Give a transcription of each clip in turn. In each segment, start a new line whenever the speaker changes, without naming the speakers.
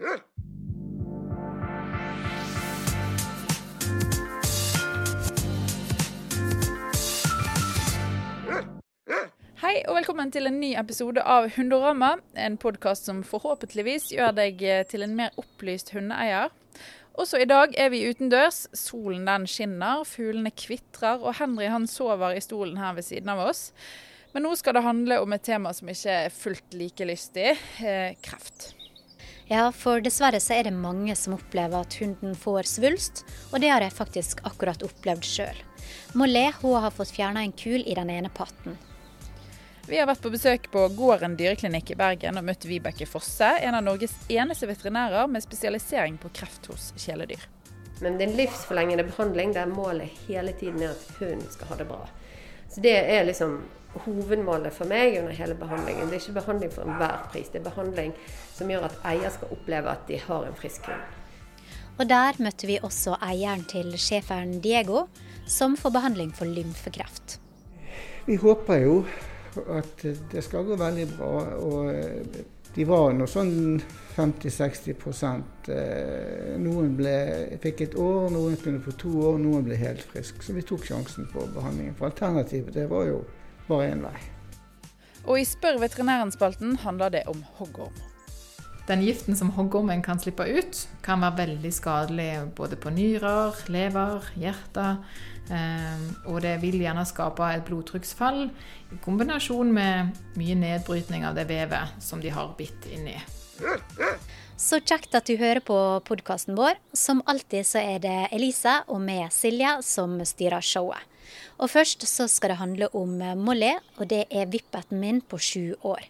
Hei og velkommen til en ny episode av Hundorama. En podkast som forhåpentligvis gjør deg eh, til en mer opplyst hundeeier. Også i dag er vi utendørs. Solen den skinner, fuglene kvitrer, og Henry han sover i stolen her ved siden av oss. Men nå skal det handle om et tema som ikke er fullt like lystig eh, kreft.
Ja, for dessverre så er det mange som opplever at hunden får svulst, og det har jeg faktisk akkurat opplevd sjøl. Molé hun har fått fjerna en kul i den ene patten.
Vi har vært på besøk på Gården dyreklinikk i Bergen og møtt Vibeke Fosse, en av Norges eneste veterinærer med spesialisering på kreft hos kjæledyr.
Men det er en livsforlengende behandling der målet hele tiden er at hunden skal ha det bra. Så Det er liksom hovedmålet for meg under hele behandlingen. Det er ikke behandling for enhver pris, det er behandling som gjør at eier skal oppleve at de har en frisk hund.
Og der møtte vi også eieren til schæferen Diego, som får behandling for lymfekreft.
Vi håper jo at det skal gå veldig bra. Og eh, de var nå sånn 50-60 eh, Noen ble, fikk et år, noen kunne få to år, noen ble helt frisk. Så vi tok sjansen på behandlingen. For alternativet det var jo bare én vei.
Og i Spør veterinæren-spalten handler det om hoggorm.
Den giften som hoggormen kan slippe ut, kan være veldig skadelig både på nyrer, lever, hjerte. Ehm, og det vil gjerne skape et blodtrykksfall i kombinasjon med mye nedbrytning av det vevet som de har bitt inni.
Så kjekt at du hører på podkasten vår. Som alltid så er det Elise og meg, Silje, som styrer showet. Og først så skal det handle om Molly, og det er vippeten min på sju år.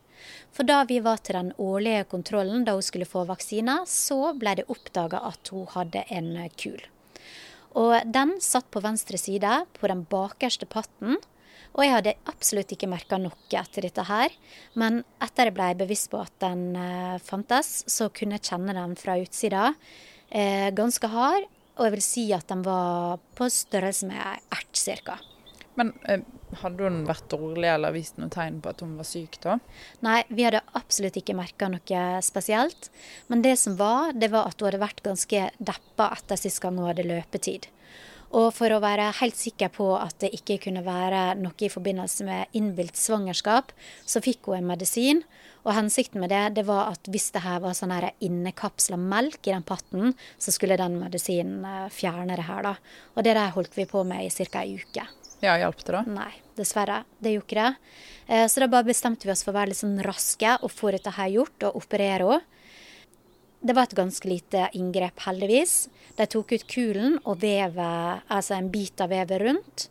For da vi var til den årlige kontrollen da hun skulle få vaksine, så ble det oppdaga at hun hadde en kul. Og den satt på venstre side, på den bakerste patten. Og jeg hadde absolutt ikke merka noe etter dette her. Men etter jeg ble bevisst på at den eh, fantes, så kunne jeg kjenne den fra utsida. Eh, ganske hard. Og jeg vil si at den var på størrelse med ei ert cirka.
Men eh, hadde hun vært dårlig eller vist noen tegn på at hun var syk da?
Nei, vi hadde absolutt ikke merka noe spesielt. Men det som var, det var at hun hadde vært ganske deppa etter sist gang hun hadde løpetid. Og for å være helt sikker på at det ikke kunne være noe i forbindelse med innbilt svangerskap, så fikk hun en medisin. Og hensikten med det, det var at hvis det her var sånn her innekapsla melk i den patten, så skulle den medisinen eh, fjerne det her, da. Og det der holdt vi på med i ca. ei uke.
Ja, Hjalp det, da?
Nei, dessverre. Det gjorde ikke det. Eh, så da bare bestemte vi oss for å være litt sånn raske og få dette her gjort, og operere henne. Det var et ganske lite inngrep, heldigvis. De tok ut kulen og vevet, altså en bit av vevet rundt.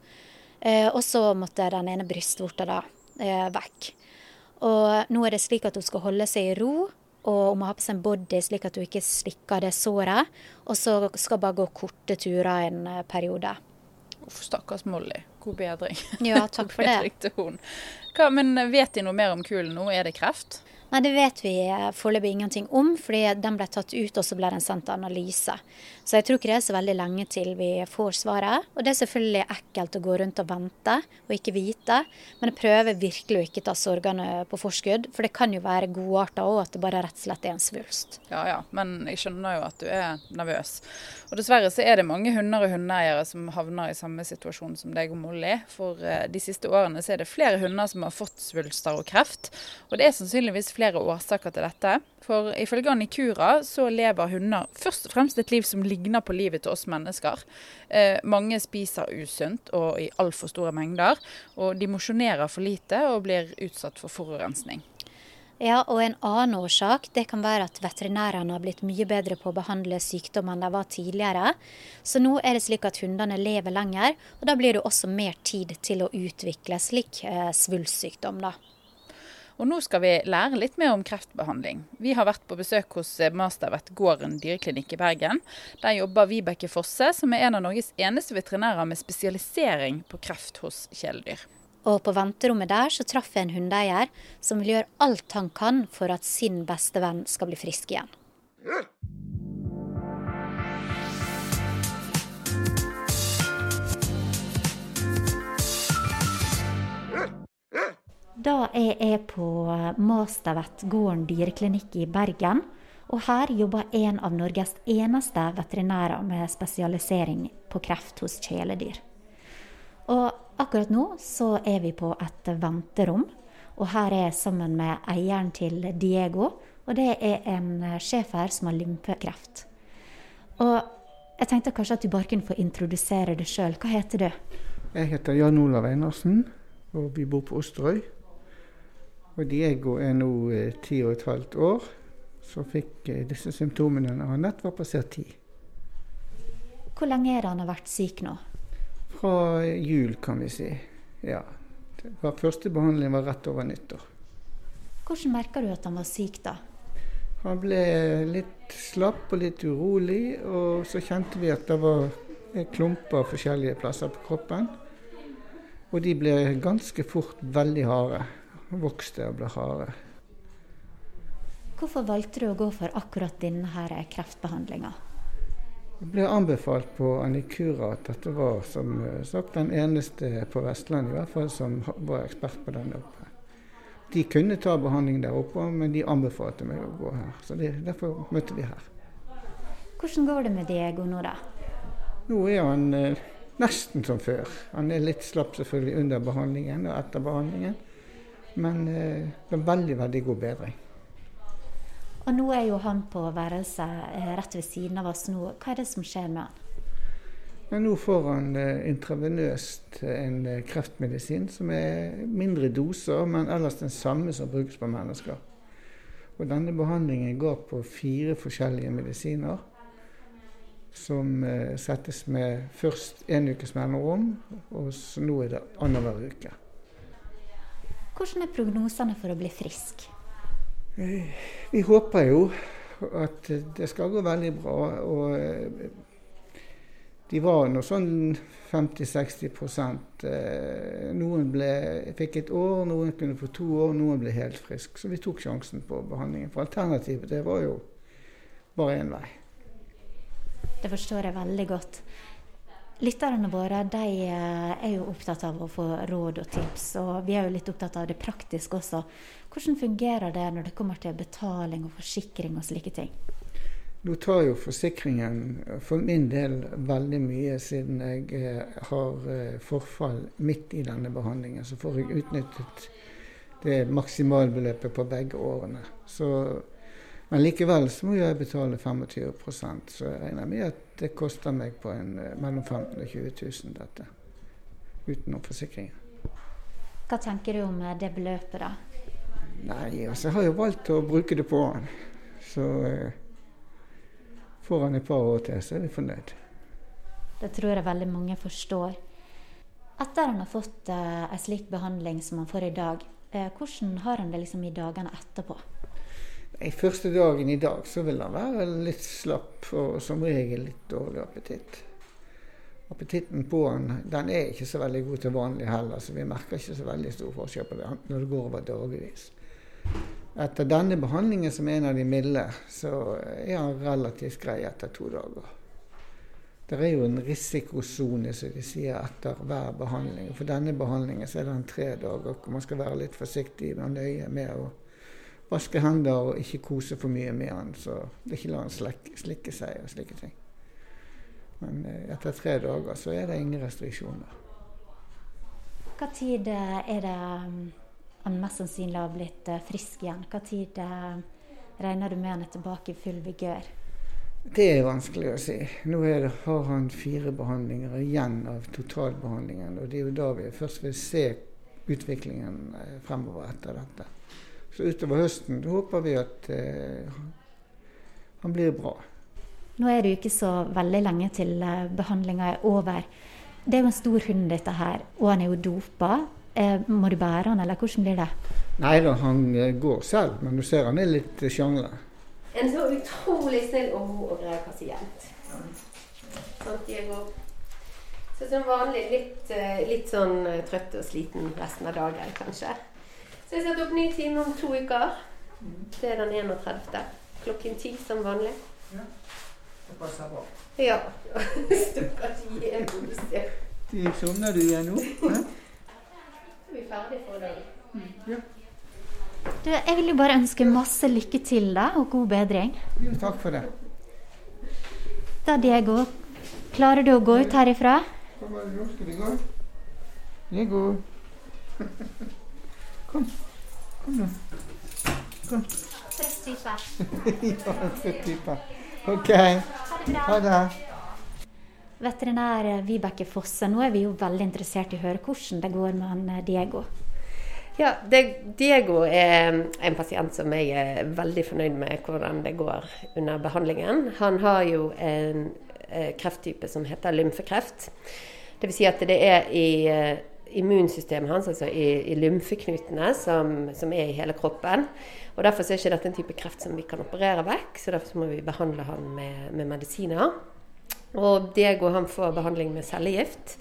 Eh, og så måtte den ene brystvorta da eh, vekk. Og nå er det slik at hun skal holde seg i ro, og hun må ha på seg en body slik at hun ikke slikker det såret. Og så skal hun bare gå korte turer en periode.
Uff, stakkars Molly. God bedring.
Ja, takk for det.
Hva, men vet de noe mer om kulen nå? Er det kreft?
Nei, det vet vi foreløpig ingenting om, fordi den ble tatt ut og så ble den sendt til analyse. Så jeg tror ikke det er så veldig lenge til vi får svaret. Og det er selvfølgelig ekkelt å gå rundt og vente og ikke vite, men jeg prøver virkelig å ikke ta sorgene på forskudd. For det kan jo være godarta òg, at det bare rett og slett er en svulst.
Ja ja, men jeg skjønner jo at du er nervøs. Og dessverre så er det mange hunder og hundeeiere som havner i samme situasjon som deg og Molly. For eh, de siste årene så er det flere hunder som har fått svulster og kreft. Og det er sannsynligvis flere årsaker til dette. For ifølge Annikura så lever hunder først og fremst et liv som ligner på livet til oss mennesker. Eh, mange spiser usunt og i altfor store mengder. Og de mosjonerer for lite og blir utsatt for forurensning.
Ja, og En annen årsak det kan være at veterinærene har blitt mye bedre på å behandle sykdommer enn de var tidligere. Så nå er det slik at hundene lever lenger, og da blir det også mer tid til å utvikle slik eh, svulstsykdom. da.
Og nå skal vi lære litt mer om kreftbehandling. Vi har vært på besøk hos eh, Mastervet Gården dyreklinikk i Bergen. Der jobber Vibeke Fosse, som er en av Norges eneste veterinærer med spesialisering på kreft hos kjæledyr.
Og på venterommet der så traff jeg en hundeeier som vil gjøre alt han kan for at sin beste venn skal bli frisk igjen. Da er jeg på Mastervet gården dyreklinikk i Bergen. Og her jobber en av Norges eneste veterinærer med spesialisering på kreft hos kjæledyr. Og akkurat nå så er vi på et venterom, og her er jeg sammen med eieren til Diego. Og det er en schæfer som har lymfekreft. Og jeg tenkte kanskje at du bare kunne få introdusere deg sjøl. Hva heter du?
Jeg heter Jan Olav Einarsen, og vi bor på Osterøy. Og Diego er nå eh, ti og et halvt år, så fikk eh, disse symptomene når han nett var passert ti.
Hvor lenge er det han har vært syk nå?
Fra jul, kan vi si. Ja. Var første behandling var rett over nyttår.
Hvordan merka du at han var syk da?
Han ble litt slapp og litt urolig, og så kjente vi at det var klumper forskjellige plasser på kroppen. Og de ble ganske fort veldig harde. Vokste og ble harde.
Hvorfor valgte du å gå for akkurat denne kreftbehandlinga?
Det ble anbefalt på Anikura at dette var som sagt den eneste på Vestlandet i hvert fall som var ekspert på den oppe. De kunne ta behandling der oppe, men de anbefalte meg å gå her. Så det, derfor møtte vi her.
Hvordan går det med Diego nå, da?
Nå er han eh, nesten som før. Han er litt slapp selvfølgelig under behandlingen og etter behandlingen. Men eh, det er veldig, veldig god bedring.
Og nå er jo han på værelset eh, rett ved siden av oss nå. Hva er det som skjer med han?
Men nå får han eh, intravenøst en eh, kreftmedisin som er mindre doser, men ellers den samme som brukes på mennesker. Og denne behandlingen går på fire forskjellige medisiner. Som eh, settes med først en ukes mellomrom, og så nå er det annenhver uke.
Hvordan er prognosene for å bli frisk?
Vi håper jo at det skal gå veldig bra. og de var nå sånn 50-60 eh, Noen ble, fikk et år, noen kunne få to år, noen ble helt frisk. Så vi tok sjansen på behandlingen. For alternativet det var jo bare én vei.
Det forstår jeg veldig godt. Lytterne våre de eh, er jo opptatt av å få råd og tips, og vi er jo litt opptatt av det praktiske også. Hvordan fungerer det når det kommer til betaling og forsikring og slike ting?
Nå tar jo forsikringen for min del veldig mye, siden jeg eh, har eh, forfall midt i denne behandlingen. Så får jeg utnyttet det maksimalbeløpet på begge årene. Så, men likevel så må jeg betale 25% så jeg regner med at det koster meg på en, eh, mellom 15 000 og 20 000 dette, utenom forsikringen.
Hva tenker du om det beløpet, da?
Nei, altså, jeg har jo valgt å bruke det på han. Så Får han et par år til, så er vi fornøyd.
Det tror jeg veldig mange forstår. Etter han har fått eh, en slik behandling som han får i dag, eh, hvordan har han det liksom i dagene etterpå?
I første dagen i dag så vil han være litt slapp og som regel litt dårlig appetitt. Appetitten på han den er ikke så veldig god til vanlig heller, så vi merker ikke så veldig stor forskjell på det når det går over dagevis. Etter denne behandlingen, som er en av de milde, så er han relativt grei etter to dager. Det er jo en risikosone, som de sier, etter hver behandling. For denne behandlingen så er det en tre dager hvor man skal være litt forsiktig og nøye med å vaske hender og ikke kose for mye med han, så det ikke la han slikke, slikke seg og slike ting. Men eh, etter tre dager så er det ingen restriksjoner.
Hva tid er det han mest sannsynlig har blitt eh, frisk igjen. Hva tid regner du med han er tilbake i full vigør?
Det er vanskelig å si. Nå det, har han fire behandlinger igjen av totalbehandlingen. Og det er jo da vi først vil se utviklingen eh, fremover etter dette. Så utover høsten håper vi at eh, han blir bra.
Nå er det jo ikke så veldig lenge til behandlinga er over. Det er jo en stor hund, dette her, og han er jo dopa. Eh, må du bære han, eller hvordan blir det?
Nei da, han eh, går selv, men du ser han er litt eh, sjangla.
En så utrolig snill og god og grei pasient. Santiago. Så som vanlig litt, litt sånn trøtt og sliten resten av dagen, kanskje. Så jeg setter opp ny time om to uker. Det er den 31. Klokken ti som vanlig.
Ja, det passer bra.
Ja. Stakkars Jesus.
Sovner du igjen nå?
er vi ferdige for i dag.
Ja.
Du, jeg vil jo bare ønske masse lykke til da, og god bedring.
Jo, takk for det.
Da, Diego, klarer du å gå ut herifra?
Kom, nå skal vi gå. Diego. Kom. Kom nå. Kom.
Trøtt type.
ja, søt. OK. Ha det.
Veterinær Vibeke Fosse, nå er vi jo veldig interessert i å høre hvordan det går med han eh, Diego.
Ja, det, Diego er en pasient som jeg er veldig fornøyd med hvordan det går under behandlingen. Han har jo en eh, krefttype som heter lymfekreft. Dvs. Si at det er i eh, immunsystemet hans, altså i, i lymfeknutene, som, som, er i hele kroppen. Og Derfor er ikke dette en type kreft som vi kan operere vekk, så derfor må vi behandle han med, med medisiner. Og Diego han får behandling med cellegift.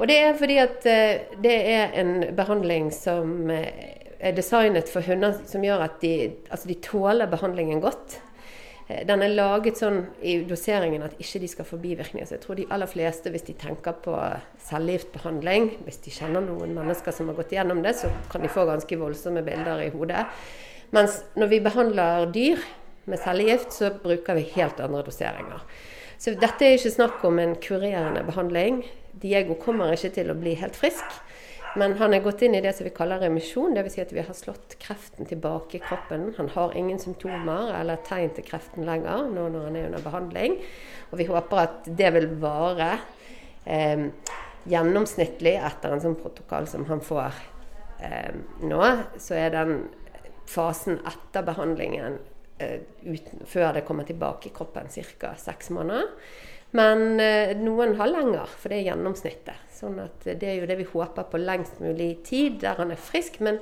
Og det er fordi at uh, det er en behandling som uh, er designet for hunder som gjør at de, altså de tåler behandlingen godt. Uh, den er laget sånn i doseringen at ikke de skal få bivirkninger. Så jeg tror de aller fleste, hvis de tenker på cellegiftbehandling, hvis de kjenner noen mennesker som har gått gjennom det, så kan de få ganske voldsomme bilder i hodet. Mens når vi behandler dyr med cellegift, så bruker vi helt andre doseringer. Så dette er ikke snakk om en kurerende behandling. Diego kommer ikke til å bli helt frisk. Men han er gått inn i det som vi kaller remisjon, dvs. Si at vi har slått kreften tilbake i kroppen. Han har ingen symptomer eller tegn til kreften lenger nå når han er under behandling. Og vi håper at det vil vare eh, gjennomsnittlig etter en sånn protokoll som han får eh, nå. Så er den fasen etter behandlingen Eh, uten, før det kommer tilbake i kroppen ca. seks måneder. Men eh, noen har lenger, for det er gjennomsnittet. Sånn at det er jo det vi håper på lengst mulig tid, der han er frisk. Men,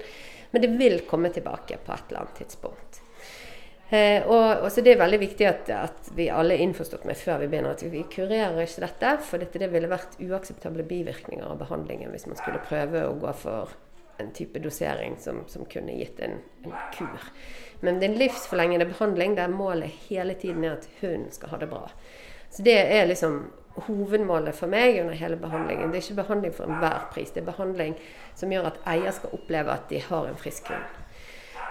men det vil komme tilbake på et eller annet tidspunkt. Eh, og, og, så Det er veldig viktig at, at, vi alle er innforstått med før vi begynner at vi kurerer ikke dette. For dette, det ville vært uakseptable bivirkninger av behandlingen hvis man skulle prøve å gå for en type dosering som, som kunne gitt en, en kur. Men det er en livsforlengende behandling der målet hele tiden er at hunden skal ha det bra. Så det er liksom hovedmålet for meg under hele behandlingen. Det er ikke behandling for enhver pris. Det er behandling som gjør at eier skal oppleve at de har en frisk hund.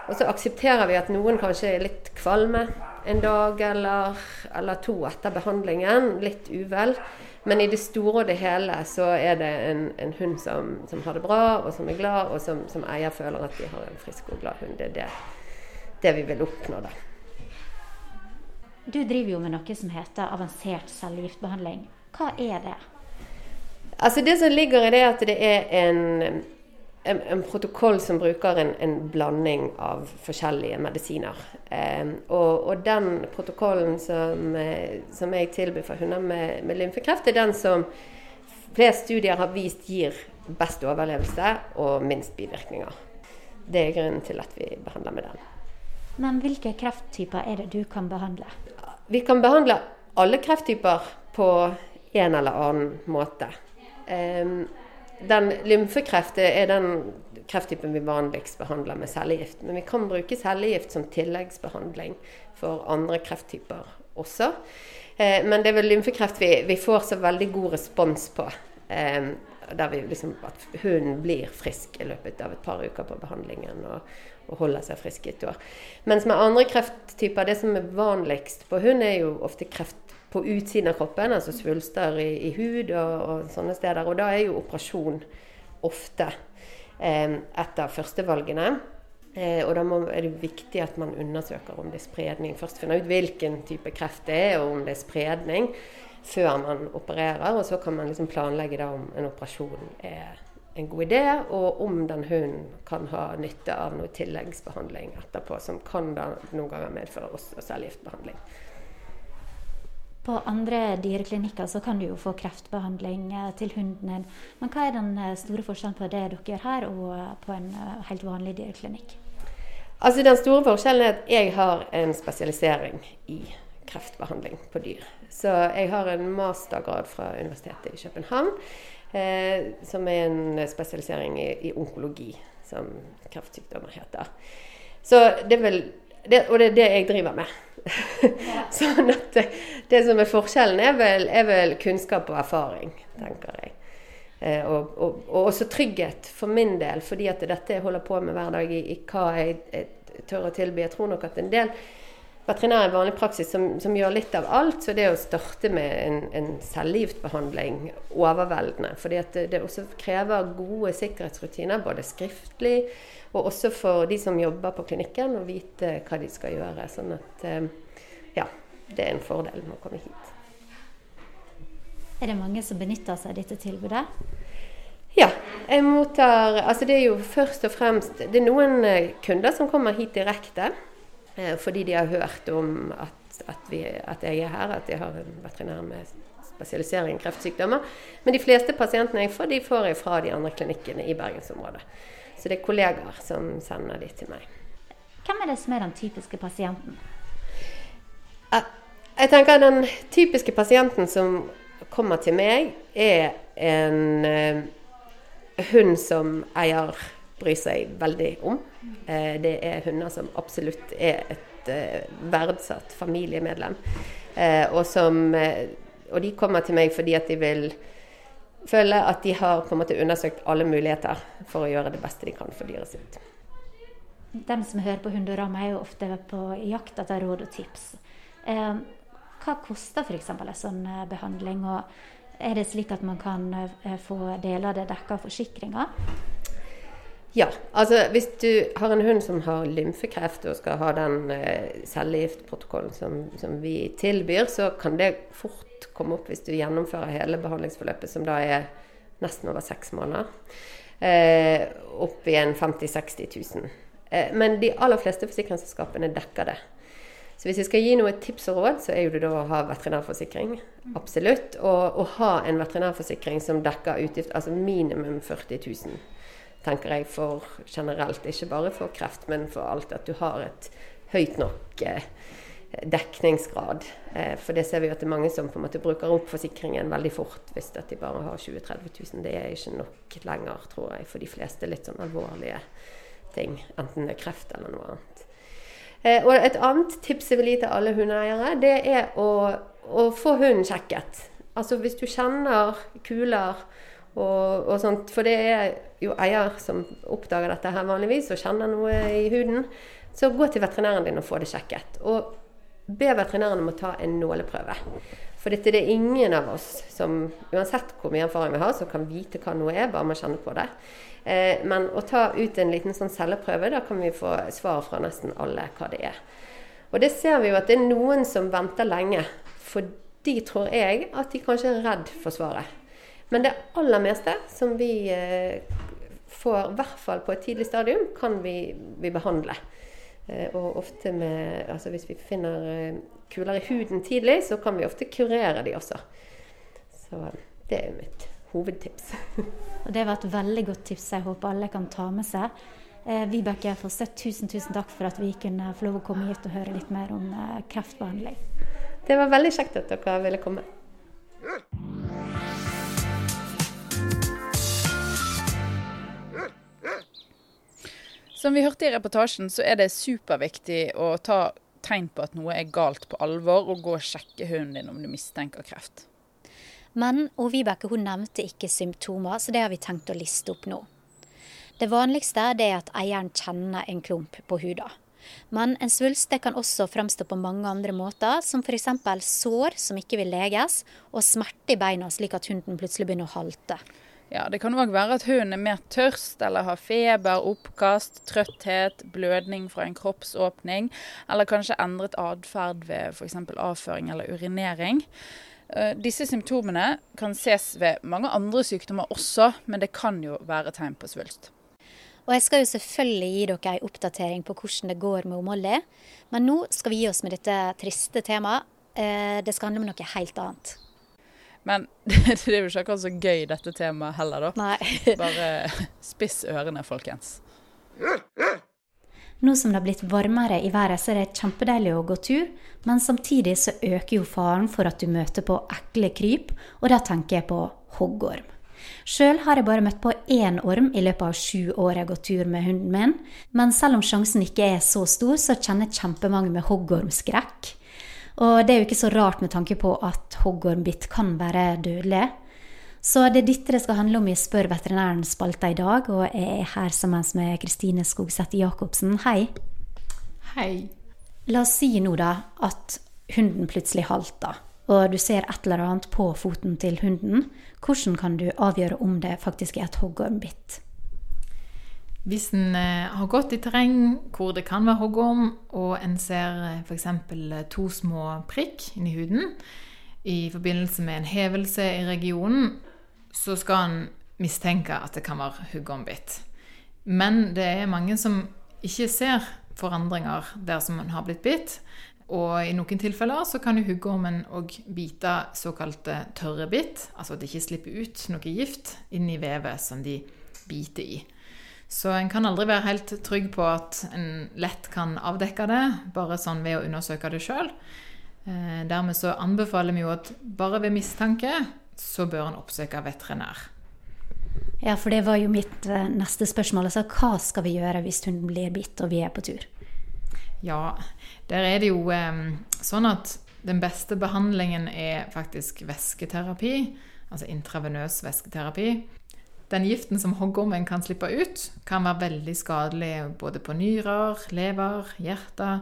Og så aksepterer vi at noen kanskje er litt kvalme en dag eller, eller to etter behandlingen. Litt uvel. Men i det store og det hele så er det en, en hund som, som, har det bra, og som er glad, og som, som eier føler at de har en frisk og glad hund. Det er det det vi vil oppnå. da.
Du driver jo med noe som heter avansert cellegiftbehandling. Hva er det?
Altså Det som ligger i det, er at det er en, en, en protokoll som bruker en, en, blanding av forskjellige medisiner. Eh, og, og, den protokollen som, som jeg tilbyr for hunder med, med lymfekreft, er den som flest studier har vist gir best overlevelse og minst bivirkninger. Det er grunnen til at vi behandler med den.
Men hvilke krefttyper er det du kan behandle?
Vi kan behandle alle krefttyper på en eller annen måte. Den lymfekreft er den krefttypen vi vanligst behandler med cellegift. Men vi kan bruke cellegift som tilleggsbehandling for andre krefttyper også. Eh, men det er vel lymfekreft vi, vi får så veldig god respons på. Der vi liksom, at hunden blir frisk i løpet av et par uker på behandlingen. og og holder seg frisk i et år. Mens med andre krefttyper, det som er vanligst på hund, er jo ofte kreft på utsiden av kroppen, altså svulster i, i hud og, og, sånne steder. Og da er jo operasjon ofte eh, et av førstevalgene. Eh, og da må, er det viktig at man undersøker om det er spredning. Først finner ut hvilken type kreft det er, og om det er spredning, før man opererer. Og så kan man liksom planlegge da om en operasjon er en god idé, og om den hunden kan ha nytte av noe tilleggsbehandling etterpå, som kan da noen ganger medføre også cellegiftbehandling.
På andre dyreklinikker så kan du jo få kreftbehandling eh, til hunden din. Men hva er den eh, store forskjellen på det dere gjør her, og eh, på en helt vanlig dyreklinikk?
Altså Den store forskjellen er at jeg har en spesialisering i kreftbehandling på dyr. Så jeg har en mastergrad fra Universitetet i København eh, som er en spesialisering i, i onkologi, som kreftsykdommer heter. Så det er vel det, Og det er det jeg driver med. sånn at det, det, som er forskjellen, er vel, er vel, kunnskap og erfaring, tenker jeg. Eh, og, og, og, også trygghet for min del, fordi at dette jeg holder på med hver dag, i, i hva jeg, jeg, tør å tilby. Jeg tror nok at en del veterinærer i vanlig praksis som, som, gjør litt av alt, så det å starte med en, en cellegiftbehandling overveldende. fordi at det, det også krever gode sikkerhetsrutiner, både skriftlig og også for de som jobber på klinikken, å vite hva de skal gjøre. Sånn at eh, ja, det er en fordel med å komme hit.
Er det mange som benytter seg av dette tilbudet?
Ja. Jeg mottar Altså det er jo først og fremst Det er noen eh, kunder som kommer hit direkte fordi de har hørt om at, at, vi, at jeg er her, at jeg har en veterinær med spesialisering i kreftsykdommer. Men de fleste pasientene jeg får, de får jeg fra de andre klinikkene i bergensområdet. Så det er kollegaer som sender de til meg.
Hvem er det som er den typiske pasienten?
Jeg tenker Den typiske pasienten som kommer til meg, er en uh, hund som eier bryr seg veldig om. Uh, det er hunder som absolutt er et uh, verdsatt familiemedlem. og, som, og de kommer til meg fordi at de vil føle at de har på en måte undersøkt alle muligheter for å gjøre det beste de kan for dyret sitt.
De som hører på Hundorama, er jo ofte på jakt etter råd og tips. Eh, hva koster f.eks. en sånn eh, behandling? Og er det slik at man kan eh, få deler av det dekka av forsikringa?
Ja. altså Hvis du har en hund som har lymfekreft og skal ha den eh, cellegiftprotokollen som, som vi tilbyr, så kan det fort komme opp hvis du gjennomfører hele behandlingsforløpet, som da er nesten over seks måneder. Eh, opp i en 50 000-60 000. Eh, men de aller fleste forsikringsselskapene dekker det. Så hvis jeg skal gi noe tips og råd, så er jo det da å ha veterinærforsikring. Absolutt. Og å ha en veterinærforsikring som dekker utgift, altså minimum 40 000, tenker jeg for generelt. Ikke bare for kreft, men for alt. At du har et høyt nok eh, dekningsgrad. Eh, for det ser vi jo at det er mange som på en måte bruker opp forsikringen veldig fort hvis at de bare har 20 000-30 000. Det er ikke nok lenger, tror jeg, for de fleste litt sånn alvorlige ting. Enten det er kreft eller noe annet. Eh, og et annet tips jeg vil gi til alle hundeeiere, det er å, å få hunden sjekket. Altså hvis du kjenner kuler og, og, sånt, for det er jo eier som oppdager dette her vanligvis og kjenner noe i huden, så gå til veterinæren din og få det sjekket. Og be veterinæren om å ta en nåleprøve. For dette det er ingen av oss som, uansett hvor mye erfaring vi har, som kan vite hva noe er, bare man kjenner på det. Eh, men å ta ut en liten sånn celleprøve, da kan vi få svar fra nesten alle hva det er. Og det ser vi jo at det er noen som venter lenge. For de tror jeg at de kanskje er redd for svaret. Men det aller meste som vi eh, får, i hvert fall på et tidlig stadium, kan vi, vi behandle. Eh, og ofte med Altså hvis vi finner eh, kuler i huden tidlig, så kan vi ofte kurere de også. Så det er mitt hovedtips.
og Det var et veldig godt tips jeg håper alle kan ta med seg. Eh, Vibeke Fosseth, tusen, tusen takk for at vi kunne få lov å komme hit og høre litt mer om eh, kreftbehandling.
Det var veldig kjekt at dere ville komme.
Som vi hørte i reportasjen, så er det superviktig å ta tegn på at noe er galt på alvor, og gå og sjekke hunden din om du mistenker kreft.
Men og Vibeke hun nevnte ikke symptomer, så det har vi tenkt å liste opp nå. Det vanligste er at eieren kjenner en klump på huden. Men en svulst kan også fremstå på mange andre måter, som f.eks. sår som ikke vil leges, og smerte i beina slik at hunden plutselig begynner å halte.
Ja, Det kan òg være at hunden er mer tørst eller har feber, oppkast, trøtthet, blødning fra en kroppsåpning, eller kanskje endret atferd ved f.eks. avføring eller urinering. Eh, disse symptomene kan ses ved mange andre sykdommer også, men det kan jo være tegn på svulst.
Og jeg skal jo selvfølgelig gi dere en oppdatering på hvordan det går med Molly, men nå skal vi gi oss med dette triste temaet. Eh, det skal handle om noe helt annet.
Men det er jo ikke akkurat så gøy dette temaet heller, da.
Nei.
Bare spiss ørene, folkens.
Nå som det har blitt varmere i været, så er det kjempedeilig å gå tur. Men samtidig så øker jo faren for at du møter på ekle kryp, og da tenker jeg på hoggorm. Sjøl har jeg bare møtt på én orm i løpet av sju år jeg har gått tur med hunden min. Men selv om sjansen ikke er så stor, så kjenner kjempemange med hoggormskrekk. Og det er jo ikke så rart med tanke på at hoggormbitt kan være dødelig. Så det er dette det skal handle om i Spør veterinæren spalta i dag, og jeg er her sammen med Kristine Skogseth Jacobsen. Hei.
Hei.
La oss si nå da at hunden plutselig halter, og du ser et eller annet på foten til hunden. Hvordan kan du avgjøre om det faktisk er et hoggormbitt?
Hvis en eh, har gått i terreng hvor det kan være hoggorm, og en ser eh, f.eks. to små prikk inni huden i forbindelse med en hevelse i regionen, så skal en mistenke at det kan være huggormbitt. Men det er mange som ikke ser forandringer der som en har blitt bitt. Og i noen tilfeller så kan jo huggormen òg bite såkalte tørre bitt, altså at det ikke slipper ut noe gift inn i vevet som de biter i. Så en kan aldri være helt trygg på at en lett kan avdekke det, bare sånn ved å undersøke det sjøl. Eh, dermed så anbefaler vi jo at bare ved mistanke så bør en oppsøke veterinær.
Ja, for det var jo mitt eh, neste spørsmål. Altså, hva skal vi gjøre hvis hunden blir bitt og vi er på tur?
Ja, der er det jo eh, sånn at den beste behandlingen er faktisk væsketerapi. Altså intravenøs væsketerapi. Den giften som hoggormen kan slippe ut, kan være veldig skadelig både på nyrer, lever, hjerte.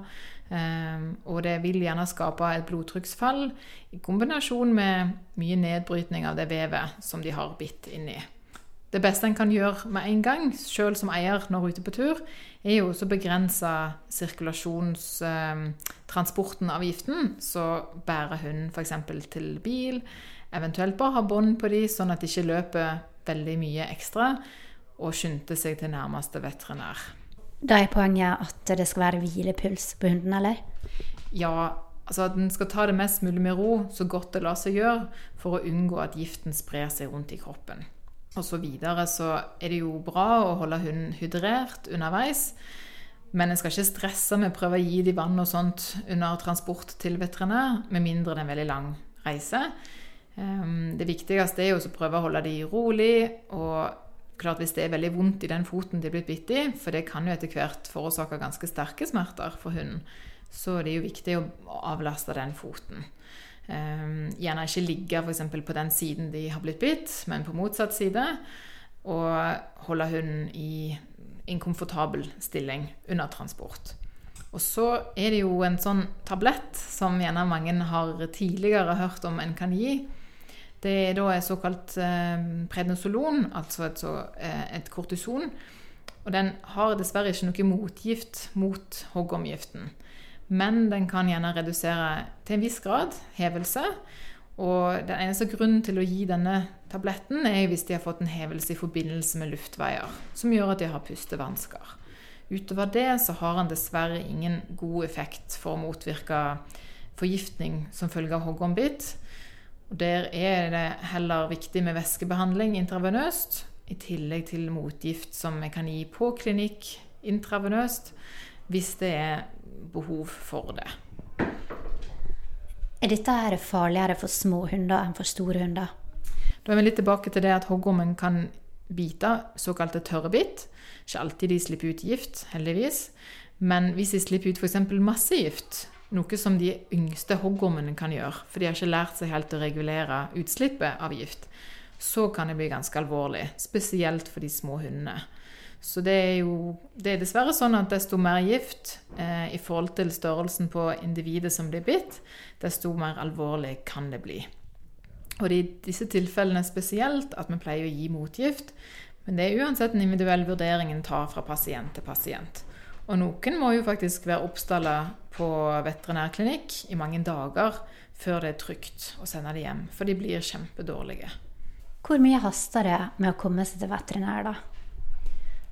Um, og det vil gjerne skape et blodtrykksfall i kombinasjon med mye nedbrytning av det vevet som de har bitt inni. Det beste en kan gjøre med en gang, sjøl som eier når ute på tur, er jo å begrense sirkulasjonstransporten ehm, av giften. Så bærer hunden f.eks. til bil, eventuelt bare ha bånd på de, sånn at de ikke løper veldig mye ekstra, og skyndte seg til nærmeste veterinær.
Da er poenget at det skal være hvilepuls på hunden, eller?
Ja, altså at den skal ta det mest mulig med ro, så godt det lar seg gjøre, for å unngå at giften sprer seg rundt i kroppen. Og så videre så er det jo bra å holde hunden hydrert underveis. Men en skal ikke stresse med å prøve å gi dem vann og sånt under transport til veterinær, med mindre det er en veldig lang reise. Ehm, det viktigste er jo å prøve å holde dem rolig og klart Hvis det er veldig vondt i den foten de er blitt bitt i, for det kan jo etter hvert forårsake ganske sterke smerter for hunden, så det er jo viktig å avlaste den foten. Um, gjerne ikke ligge f.eks. på den siden de har blitt bitt, men på motsatt side. Og holde hunden i en komfortabel stilling under transport. Og så er det jo en sånn tablett som gjerne mange har tidligere hørt om en kan gi, det er da et såkalt eh, prednisolon, altså et, så, eh, et, kortison. Og den har dessverre ikke noe motgift mot hoggormgiften. Men den kan gjerne redusere til en viss grad hevelse. Og den eneste grunnen til å gi denne tabletten er hvis de har fått en hevelse i forbindelse med luftveier, som gjør at de har pustevansker. Utover det så har han dessverre ingen god effekt for å motvirke forgiftning som følge av hoggormbitt. Og Der er det heller viktig med væskebehandling intravenøst, i tillegg til motgift som vi kan gi på klinikk intravenøst hvis det er behov for det.
Er dette her farligere for små hunder enn for store hunder?
Da er vi litt tilbake til det at hoggormen kan bite såkalte tørre bitt. Ikke alltid de slipper ut gift, heldigvis. Men hvis de slipper ut f.eks. masse gift, noe som de yngste hoggormene kan gjøre, for de har ikke lært seg helt å regulere utslippet av gift. Så kan det bli ganske alvorlig, spesielt for de små hundene. Så det er jo det er dessverre sånn at desto mer gift eh, i forhold til størrelsen på individet som blir bitt, desto mer alvorlig kan det bli. Og det er i disse tilfellene spesielt at vi pleier å gi motgift, men det er uansett en individuell vurdering en tar fra pasient til pasient. Og noen må jo faktisk være oppstalla på veterinærklinikk i mange dager før det er trygt å sende dem hjem, for de blir kjempedårlige.
Hvor mye haster det med å komme seg til veterinær, da?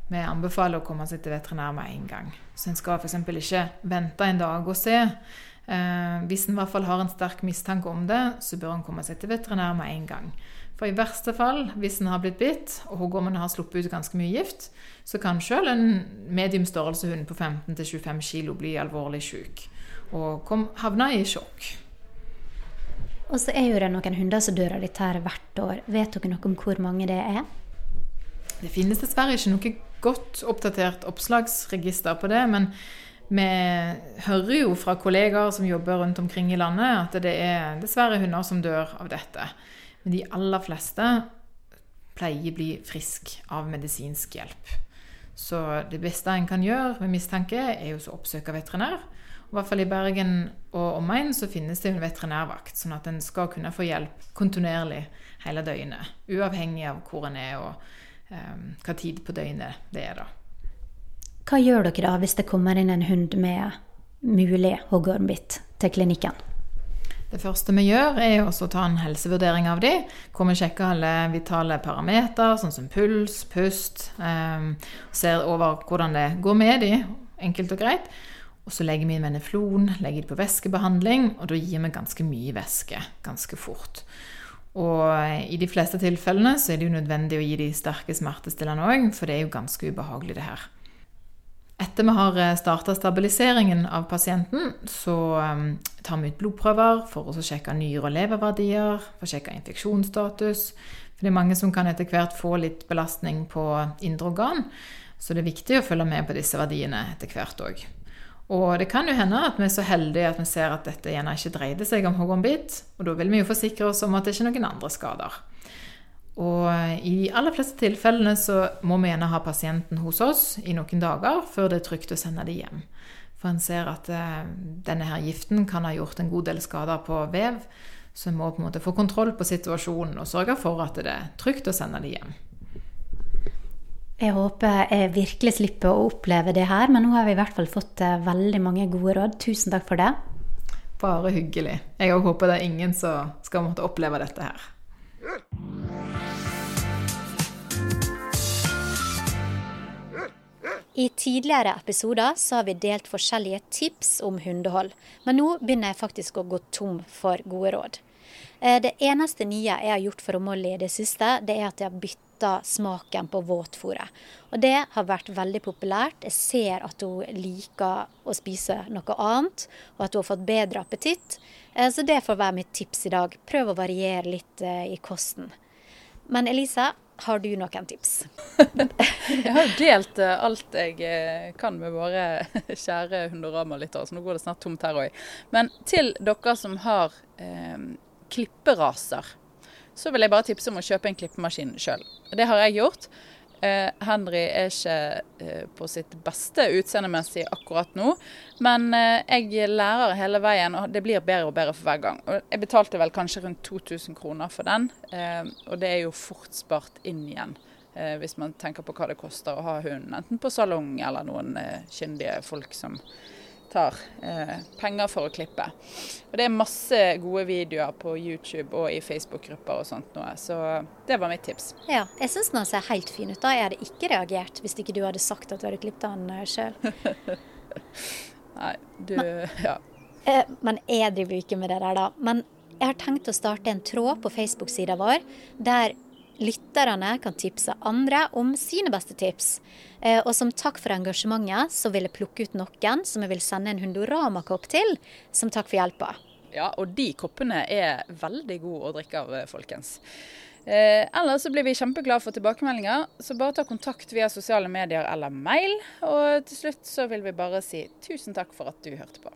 Vi anbefaler å komme seg til veterinær med en gang. Så en skal f.eks. ikke vente en dag og se. Eh, hvis en i hvert fall har en sterk mistanke om det, så bør en komme seg til veterinær med en gang. For i verste fall, hvis en har blitt bitt, og hoggormen har sluppet ut ganske mye gift, så kan selv en medium størrelse hund på 15-25 kg bli alvorlig syk og kom, havne i sjokk.
Og så er jo det noen hunder som dør av dette her hvert år. Vet dere noe om hvor mange det er?
Det finnes dessverre ikke noe godt oppdatert oppslagsregister på det. Men vi hører jo fra kollegaer som jobber rundt omkring i landet, at det er dessverre hunder som dør av dette. Men de aller fleste pleier å bli frisk av medisinsk hjelp. Så det beste en kan gjøre ved mistanke, er jo å oppsøke veterinær. I hvert fall i Bergen og omegn så finnes det en veterinærvakt, sånn at en skal kunne få hjelp kontinuerlig hele døgnet. Uavhengig av hvor en er og um, hva tid på døgnet det er. da.
Hva gjør dere da hvis det kommer inn en hund med mulig hoggormbitt til klinikken?
Det første vi gjør, er å ta en helsevurdering av dem. Hvor vi sjekker alle vitale parametere, sånn som puls, pust. Eh, ser over hvordan det går med dem, enkelt og greit. Og så legger vi inn veneflon, legger dem på væskebehandling, og da gir vi ganske mye væske ganske fort. Og i de fleste tilfellene så er det jo nødvendig å gi de sterke smertestillende òg, for det er jo ganske ubehagelig, det her. Etter vi har eh, starta stabiliseringen av pasienten, så um, tar vi ut blodprøver for å sjekke nyre- og leververdier, for å sjekke infeksjonsstatus. For det er mange som kan etter hvert få litt belastning på indre organ. Så det er viktig å følge med på disse verdiene etter hvert òg. Og det kan jo hende at vi er så heldige at vi ser at dette gjerne ikke dreide seg om hoggormbitt. Og da vil vi jo forsikre oss om at det ikke er noen andre skader. Og i de aller fleste tilfellene så må vi gjerne ha pasienten hos oss i noen dager før det er trygt å sende dem hjem. For en ser at eh, denne her giften kan ha gjort en god del skader på vev. Så en må på en måte få kontroll på situasjonen og sørge for at det er trygt å sende dem hjem.
Jeg håper jeg virkelig slipper å oppleve det her, men nå har vi i hvert fall fått eh, veldig mange gode råd. Tusen takk for det.
Bare hyggelig. Jeg håper det er ingen som skal måtte oppleve dette her.
I tidligere episoder så har vi delt forskjellige tips om hundehold, men nå begynner jeg faktisk å gå tom for gode råd. Eh, det eneste nye jeg har gjort for Molly i det siste, det er at jeg har bytta smaken på våtfôret. Og det har vært veldig populært. Jeg ser at hun liker å spise noe annet, og at hun har fått bedre appetitt. Eh, så det får være mitt tips i dag. Prøv å variere litt eh, i kosten. Men Elisa, har du noen tips?
jeg har delt eh, alt jeg kan med våre kjære Hundorama-lyttere, så nå går det snart tomt her òg. Men til dere som har eh, klipperaser, så vil jeg bare tipse om å kjøpe en klippemaskin sjøl. Det har jeg gjort. Eh, Henry er ikke eh, på sitt beste utseendemessig akkurat nå, men eh, jeg lærer hele veien, og det blir bedre og bedre for hver gang. Og jeg betalte vel kanskje rundt 2000 kroner for den, og det er jo fort spart inn igjen. Hvis man tenker på hva det koster å ha hunden, enten på salong eller noen kyndige folk som tar eh, penger for å klippe. Og Det er masse gode videoer på YouTube og i Facebook-grupper og sånt noe, så det var mitt tips.
Ja, jeg syns den ser helt fin ut. da. Jeg hadde ikke reagert hvis ikke du hadde sagt at du hadde klippet den eh, sjøl.
Nei, du men, Ja.
Eh, men jeg driver jo ikke med det der, da. Men jeg har tenkt å starte en tråd på Facebook-sida vår der lytterne kan tipse andre om sine beste tips. Eh, og som takk for engasjementet, så vil jeg plukke ut noen som jeg vil sende en Hundorama-kopp til, som takk for hjelpa.
Ja, og de koppene er veldig gode å drikke av, folkens. Eh, ellers så blir vi kjempeglade for tilbakemeldinger, så bare ta kontakt via sosiale medier eller mail. Og til slutt så vil vi bare si tusen takk for at du hørte på.